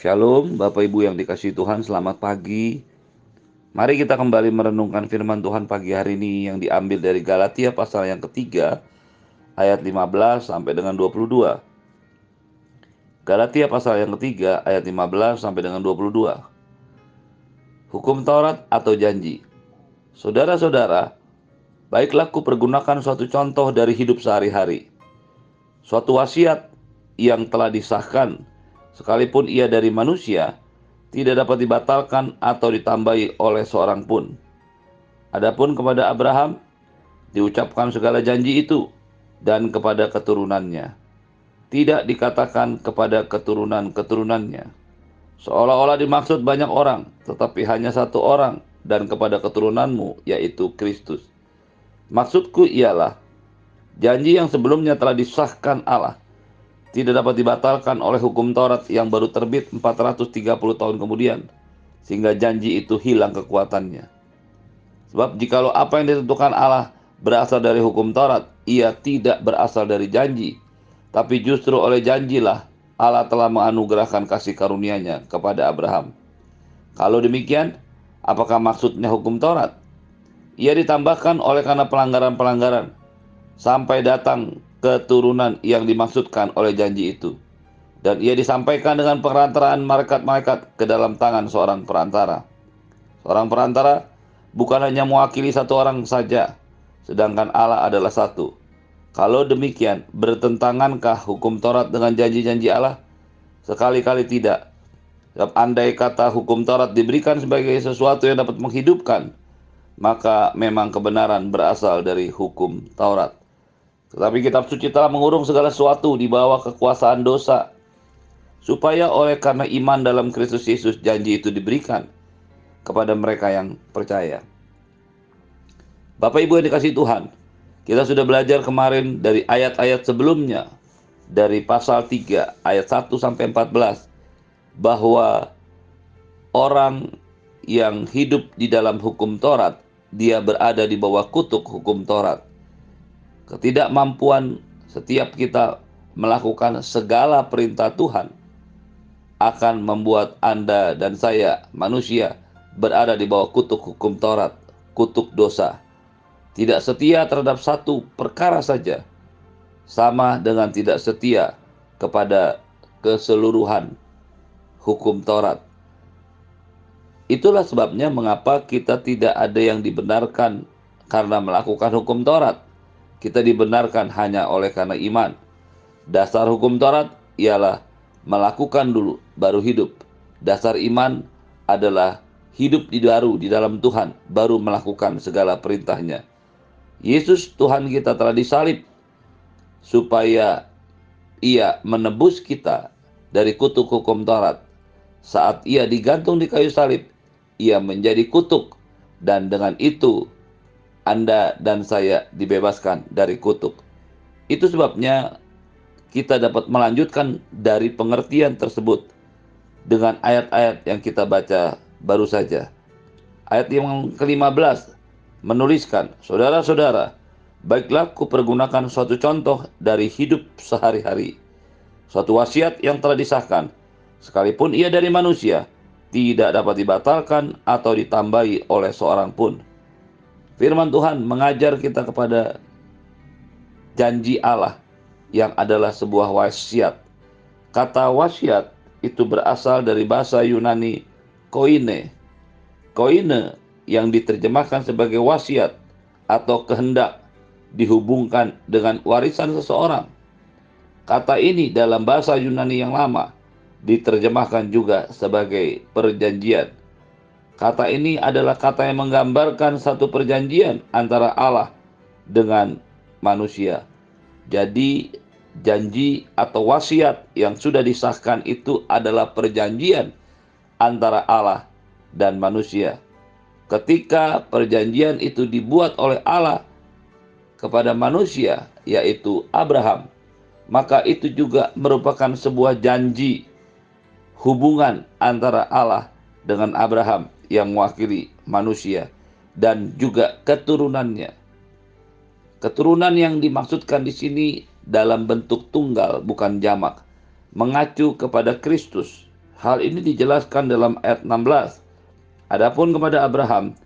Shalom, Bapak Ibu yang dikasih Tuhan, selamat pagi. Mari kita kembali merenungkan firman Tuhan pagi hari ini yang diambil dari Galatia pasal yang ketiga, ayat 15 sampai dengan 22. Galatia pasal yang ketiga, ayat 15 sampai dengan 22. Hukum Taurat atau janji. Saudara-saudara, baiklah ku pergunakan suatu contoh dari hidup sehari-hari. Suatu wasiat yang telah disahkan sekalipun ia dari manusia, tidak dapat dibatalkan atau ditambahi oleh seorang pun. Adapun kepada Abraham diucapkan segala janji itu dan kepada keturunannya. Tidak dikatakan kepada keturunan-keturunannya. Seolah-olah dimaksud banyak orang, tetapi hanya satu orang dan kepada keturunanmu yaitu Kristus. Maksudku ialah janji yang sebelumnya telah disahkan Allah tidak dapat dibatalkan oleh hukum Taurat yang baru terbit 430 tahun kemudian sehingga janji itu hilang kekuatannya. Sebab jikalau apa yang ditentukan Allah berasal dari hukum Taurat, ia tidak berasal dari janji, tapi justru oleh janjilah Allah telah menganugerahkan kasih karunia-Nya kepada Abraham. Kalau demikian, apakah maksudnya hukum Taurat? Ia ditambahkan oleh karena pelanggaran-pelanggaran sampai datang keturunan yang dimaksudkan oleh janji itu. Dan ia disampaikan dengan perantaraan malaikat-malaikat ke dalam tangan seorang perantara. Seorang perantara bukan hanya mewakili satu orang saja, sedangkan Allah adalah satu. Kalau demikian, bertentangankah hukum Taurat dengan janji-janji Allah? Sekali-kali tidak. Sebab andai kata hukum Taurat diberikan sebagai sesuatu yang dapat menghidupkan, maka memang kebenaran berasal dari hukum Taurat. Tetapi kitab suci telah mengurung segala sesuatu di bawah kekuasaan dosa. Supaya oleh karena iman dalam Kristus Yesus janji itu diberikan kepada mereka yang percaya. Bapak Ibu yang dikasih Tuhan, kita sudah belajar kemarin dari ayat-ayat sebelumnya dari pasal 3 ayat 1 sampai 14 bahwa orang yang hidup di dalam hukum Taurat dia berada di bawah kutuk hukum Taurat ketidakmampuan setiap kita melakukan segala perintah Tuhan akan membuat Anda dan saya manusia berada di bawah kutuk hukum Taurat, kutuk dosa. Tidak setia terhadap satu perkara saja sama dengan tidak setia kepada keseluruhan hukum Taurat. Itulah sebabnya mengapa kita tidak ada yang dibenarkan karena melakukan hukum Taurat kita dibenarkan hanya oleh karena iman. Dasar hukum Taurat ialah melakukan dulu baru hidup. Dasar iman adalah hidup di baru di dalam Tuhan baru melakukan segala perintahnya. Yesus Tuhan kita telah disalib supaya ia menebus kita dari kutuk hukum Taurat. Saat ia digantung di kayu salib, ia menjadi kutuk dan dengan itu anda dan saya dibebaskan dari kutuk. Itu sebabnya kita dapat melanjutkan dari pengertian tersebut dengan ayat-ayat yang kita baca baru saja. Ayat yang ke-15 menuliskan, Saudara-saudara, baiklah ku pergunakan suatu contoh dari hidup sehari-hari. Suatu wasiat yang telah disahkan, sekalipun ia dari manusia, tidak dapat dibatalkan atau ditambahi oleh seorang pun Firman Tuhan mengajar kita kepada janji Allah yang adalah sebuah wasiat. Kata wasiat itu berasal dari bahasa Yunani koine. Koine yang diterjemahkan sebagai wasiat atau kehendak dihubungkan dengan warisan seseorang. Kata ini dalam bahasa Yunani yang lama diterjemahkan juga sebagai perjanjian. Kata ini adalah kata yang menggambarkan satu perjanjian antara Allah dengan manusia. Jadi janji atau wasiat yang sudah disahkan itu adalah perjanjian antara Allah dan manusia. Ketika perjanjian itu dibuat oleh Allah kepada manusia, yaitu Abraham, maka itu juga merupakan sebuah janji hubungan antara Allah dengan Abraham yang mewakili manusia dan juga keturunannya. Keturunan yang dimaksudkan di sini dalam bentuk tunggal bukan jamak, mengacu kepada Kristus. Hal ini dijelaskan dalam ayat 16. Adapun kepada Abraham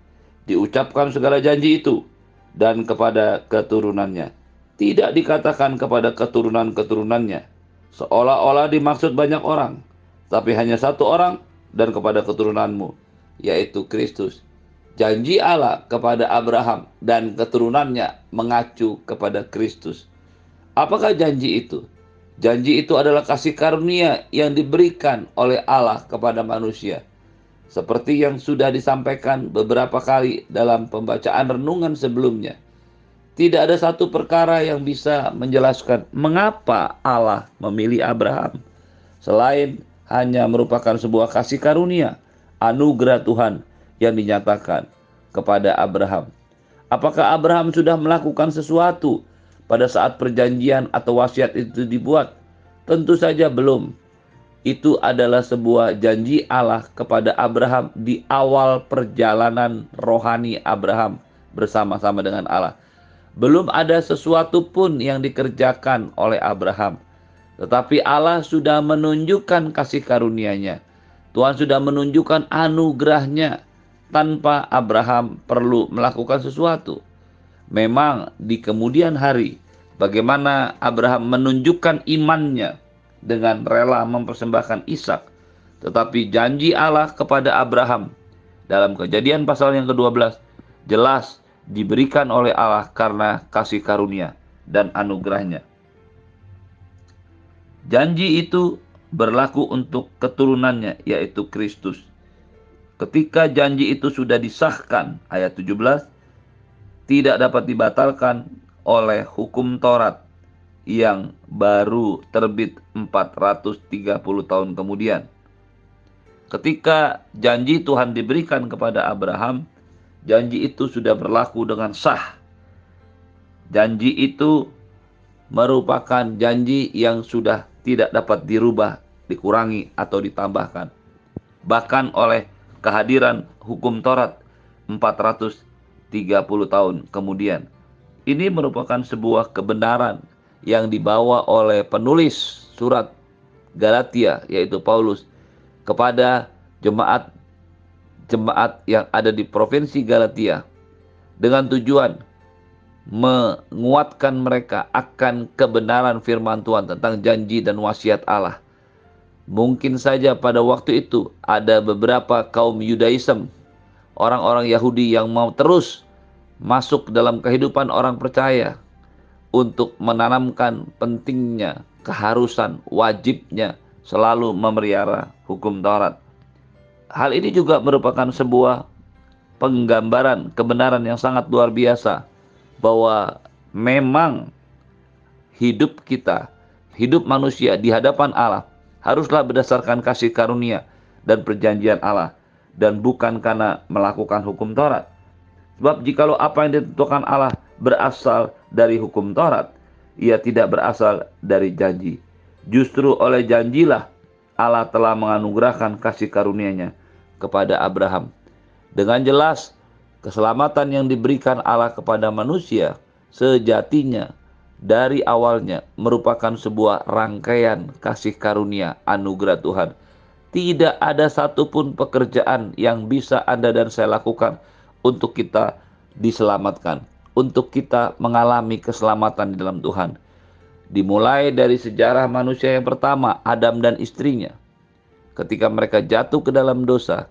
diucapkan segala janji itu dan kepada keturunannya. Tidak dikatakan kepada keturunan-keturunannya. Seolah-olah dimaksud banyak orang, tapi hanya satu orang dan kepada keturunanmu, yaitu Kristus. Janji Allah kepada Abraham dan keturunannya mengacu kepada Kristus. Apakah janji itu? Janji itu adalah kasih karunia yang diberikan oleh Allah kepada manusia. Seperti yang sudah disampaikan beberapa kali dalam pembacaan renungan sebelumnya. Tidak ada satu perkara yang bisa menjelaskan mengapa Allah memilih Abraham. Selain hanya merupakan sebuah kasih karunia, anugerah Tuhan yang dinyatakan kepada Abraham. Apakah Abraham sudah melakukan sesuatu pada saat perjanjian atau wasiat itu dibuat? Tentu saja belum. Itu adalah sebuah janji Allah kepada Abraham di awal perjalanan rohani Abraham bersama-sama dengan Allah. Belum ada sesuatu pun yang dikerjakan oleh Abraham. Tetapi Allah sudah menunjukkan kasih karunia-Nya. Tuhan sudah menunjukkan anugerahnya tanpa Abraham perlu melakukan sesuatu. Memang di kemudian hari bagaimana Abraham menunjukkan imannya dengan rela mempersembahkan Ishak. Tetapi janji Allah kepada Abraham dalam kejadian pasal yang ke-12 jelas diberikan oleh Allah karena kasih karunia dan anugerahnya. Janji itu berlaku untuk keturunannya yaitu Kristus. Ketika janji itu sudah disahkan ayat 17 tidak dapat dibatalkan oleh hukum Taurat yang baru terbit 430 tahun kemudian. Ketika janji Tuhan diberikan kepada Abraham, janji itu sudah berlaku dengan sah. Janji itu merupakan janji yang sudah tidak dapat dirubah, dikurangi, atau ditambahkan. Bahkan oleh kehadiran hukum Taurat 430 tahun kemudian. Ini merupakan sebuah kebenaran yang dibawa oleh penulis surat Galatia yaitu Paulus kepada jemaat jemaat yang ada di provinsi Galatia dengan tujuan menguatkan mereka akan kebenaran firman Tuhan tentang janji dan wasiat Allah. Mungkin saja pada waktu itu ada beberapa kaum Yudaism, orang-orang Yahudi yang mau terus masuk dalam kehidupan orang percaya untuk menanamkan pentingnya, keharusan, wajibnya selalu memelihara hukum Taurat. Hal ini juga merupakan sebuah penggambaran kebenaran yang sangat luar biasa bahwa memang hidup kita, hidup manusia di hadapan Allah haruslah berdasarkan kasih karunia dan perjanjian Allah dan bukan karena melakukan hukum Taurat. Sebab jikalau apa yang ditentukan Allah berasal dari hukum Taurat, ia tidak berasal dari janji. Justru oleh janjilah Allah telah menganugerahkan kasih karunia-Nya kepada Abraham. Dengan jelas, keselamatan yang diberikan Allah kepada manusia sejatinya dari awalnya merupakan sebuah rangkaian kasih karunia anugerah Tuhan. Tidak ada satupun pekerjaan yang bisa Anda dan saya lakukan untuk kita diselamatkan untuk kita mengalami keselamatan di dalam Tuhan. Dimulai dari sejarah manusia yang pertama, Adam dan istrinya. Ketika mereka jatuh ke dalam dosa,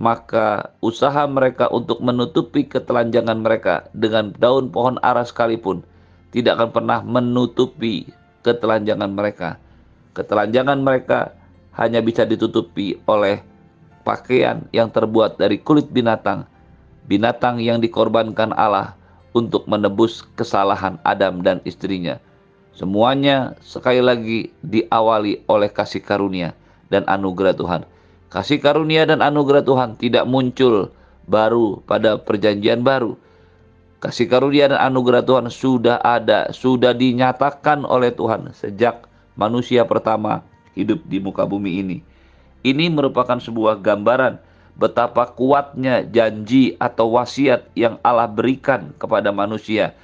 maka usaha mereka untuk menutupi ketelanjangan mereka dengan daun pohon ara sekalipun tidak akan pernah menutupi ketelanjangan mereka. Ketelanjangan mereka hanya bisa ditutupi oleh pakaian yang terbuat dari kulit binatang, binatang yang dikorbankan Allah untuk menebus kesalahan Adam dan istrinya. Semuanya sekali lagi diawali oleh kasih karunia dan anugerah Tuhan. Kasih karunia dan anugerah Tuhan tidak muncul baru pada perjanjian baru. Kasih karunia dan anugerah Tuhan sudah ada, sudah dinyatakan oleh Tuhan sejak manusia pertama hidup di muka bumi ini. Ini merupakan sebuah gambaran betapa kuatnya janji atau wasiat yang Allah berikan kepada manusia.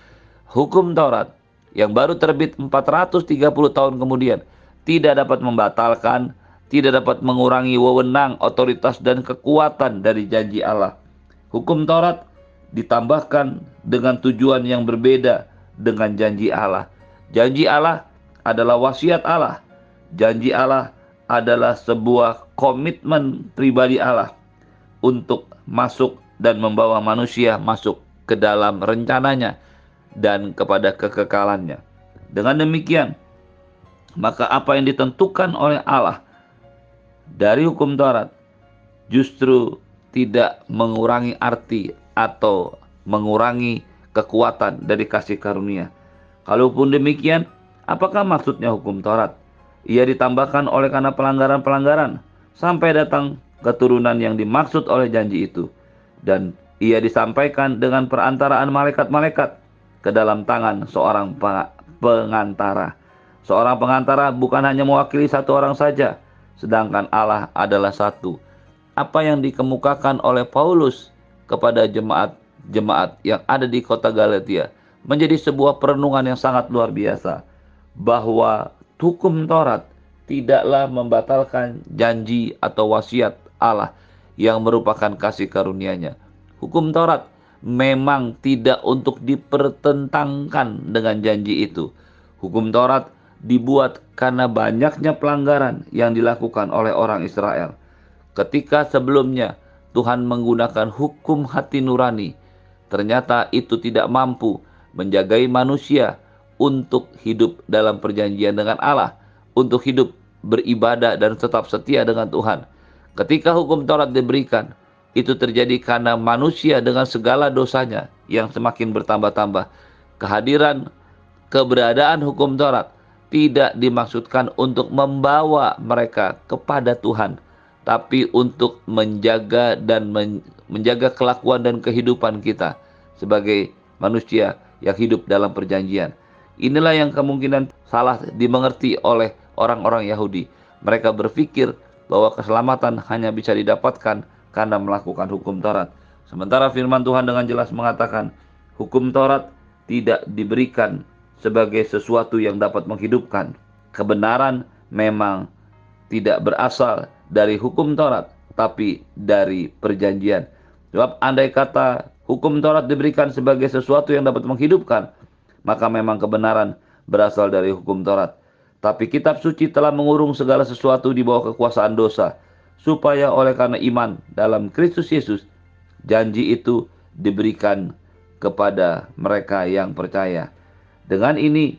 Hukum Taurat yang baru terbit 430 tahun kemudian tidak dapat membatalkan, tidak dapat mengurangi wewenang, otoritas, dan kekuatan dari janji Allah. Hukum Taurat ditambahkan dengan tujuan yang berbeda dengan janji Allah. Janji Allah adalah wasiat Allah. Janji Allah adalah sebuah komitmen pribadi Allah untuk masuk dan membawa manusia masuk ke dalam rencananya dan kepada kekekalannya. Dengan demikian, maka apa yang ditentukan oleh Allah dari hukum Taurat justru tidak mengurangi arti atau mengurangi kekuatan dari kasih karunia. Kalaupun demikian, apakah maksudnya hukum Taurat? Ia ditambahkan oleh karena pelanggaran-pelanggaran sampai datang keturunan yang dimaksud oleh janji itu. Dan ia disampaikan dengan perantaraan malaikat-malaikat ke dalam tangan seorang pengantara. Seorang pengantara bukan hanya mewakili satu orang saja, sedangkan Allah adalah satu. Apa yang dikemukakan oleh Paulus kepada jemaat-jemaat yang ada di kota Galatia menjadi sebuah perenungan yang sangat luar biasa bahwa hukum Taurat tidaklah membatalkan janji atau wasiat Allah yang merupakan kasih karunia-Nya. Hukum Taurat memang tidak untuk dipertentangkan dengan janji itu. Hukum Taurat dibuat karena banyaknya pelanggaran yang dilakukan oleh orang Israel. Ketika sebelumnya Tuhan menggunakan hukum hati nurani, ternyata itu tidak mampu menjagai manusia untuk hidup dalam perjanjian dengan Allah, untuk hidup beribadah dan tetap setia dengan Tuhan. Ketika hukum Taurat diberikan, itu terjadi karena manusia dengan segala dosanya yang semakin bertambah-tambah. Kehadiran keberadaan hukum Taurat tidak dimaksudkan untuk membawa mereka kepada Tuhan, tapi untuk menjaga dan men menjaga kelakuan dan kehidupan kita sebagai manusia yang hidup dalam perjanjian. Inilah yang kemungkinan salah dimengerti oleh orang-orang Yahudi. Mereka berpikir bahwa keselamatan hanya bisa didapatkan karena melakukan hukum Taurat. Sementara firman Tuhan dengan jelas mengatakan, hukum Taurat tidak diberikan sebagai sesuatu yang dapat menghidupkan. Kebenaran memang tidak berasal dari hukum Taurat, tapi dari perjanjian. Sebab andai kata hukum Taurat diberikan sebagai sesuatu yang dapat menghidupkan, maka memang kebenaran berasal dari hukum Taurat. Tapi kitab suci telah mengurung segala sesuatu di bawah kekuasaan dosa supaya oleh karena iman dalam Kristus Yesus janji itu diberikan kepada mereka yang percaya. Dengan ini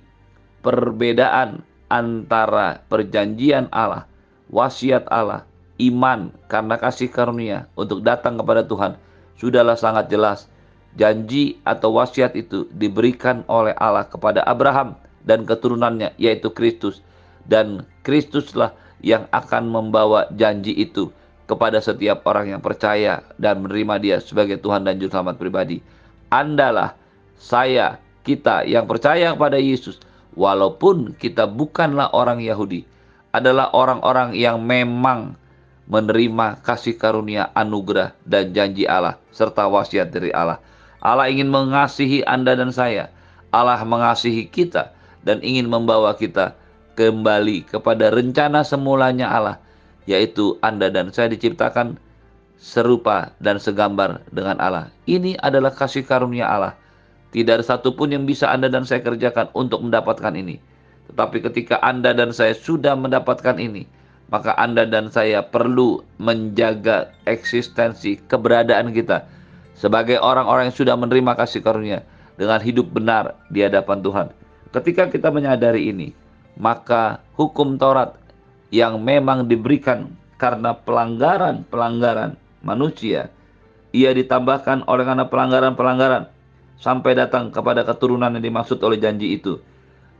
perbedaan antara perjanjian Allah, wasiat Allah, iman karena kasih karunia untuk datang kepada Tuhan sudahlah sangat jelas. Janji atau wasiat itu diberikan oleh Allah kepada Abraham dan keturunannya yaitu Kristus dan Kristuslah yang akan membawa janji itu kepada setiap orang yang percaya dan menerima dia sebagai Tuhan dan Juru Selamat pribadi. Andalah saya, kita yang percaya kepada Yesus, walaupun kita bukanlah orang Yahudi, adalah orang-orang yang memang menerima kasih karunia anugerah dan janji Allah serta wasiat dari Allah. Allah ingin mengasihi Anda dan saya. Allah mengasihi kita dan ingin membawa kita kembali kepada rencana semulanya Allah, yaitu Anda dan saya diciptakan serupa dan segambar dengan Allah. Ini adalah kasih karunia Allah. Tidak ada satupun yang bisa Anda dan saya kerjakan untuk mendapatkan ini. Tetapi ketika Anda dan saya sudah mendapatkan ini, maka Anda dan saya perlu menjaga eksistensi keberadaan kita sebagai orang-orang yang sudah menerima kasih karunia dengan hidup benar di hadapan Tuhan. Ketika kita menyadari ini, maka hukum Taurat yang memang diberikan karena pelanggaran-pelanggaran manusia, ia ditambahkan oleh karena pelanggaran-pelanggaran sampai datang kepada keturunan yang dimaksud oleh janji itu.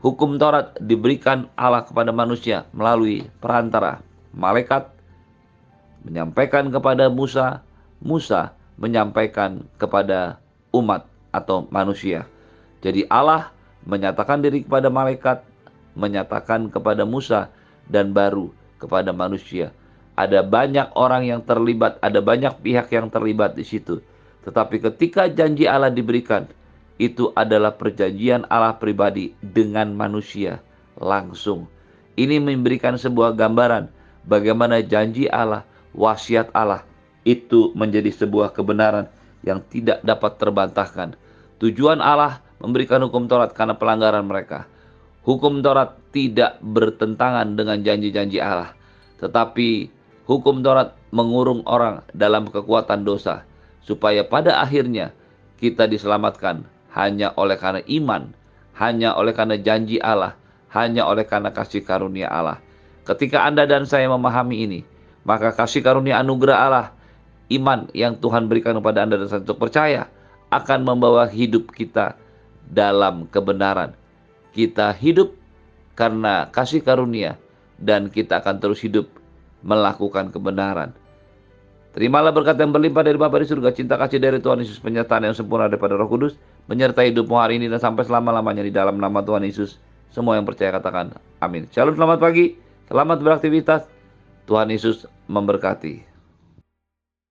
Hukum Taurat diberikan Allah kepada manusia melalui perantara malaikat menyampaikan kepada Musa, Musa menyampaikan kepada umat atau manusia. Jadi Allah menyatakan diri kepada malaikat menyatakan kepada Musa dan baru kepada manusia. Ada banyak orang yang terlibat, ada banyak pihak yang terlibat di situ. Tetapi ketika janji Allah diberikan, itu adalah perjanjian Allah pribadi dengan manusia langsung. Ini memberikan sebuah gambaran bagaimana janji Allah, wasiat Allah itu menjadi sebuah kebenaran yang tidak dapat terbantahkan. Tujuan Allah memberikan hukum Taurat karena pelanggaran mereka. Hukum Taurat tidak bertentangan dengan janji-janji Allah, tetapi hukum Taurat mengurung orang dalam kekuatan dosa, supaya pada akhirnya kita diselamatkan hanya oleh karena iman, hanya oleh karena janji Allah, hanya oleh karena kasih karunia Allah. Ketika Anda dan saya memahami ini, maka kasih karunia anugerah Allah iman yang Tuhan berikan kepada Anda dan saya untuk percaya akan membawa hidup kita dalam kebenaran. Kita hidup karena kasih karunia dan kita akan terus hidup melakukan kebenaran. Terimalah berkat yang berlimpah dari Bapa di surga, cinta kasih dari Tuhan Yesus, penyertaan yang sempurna daripada Roh Kudus, menyertai hidupmu hari ini dan sampai selama-lamanya di dalam nama Tuhan Yesus. Semua yang percaya katakan amin. Shalom, selamat pagi, selamat beraktivitas. Tuhan Yesus memberkati.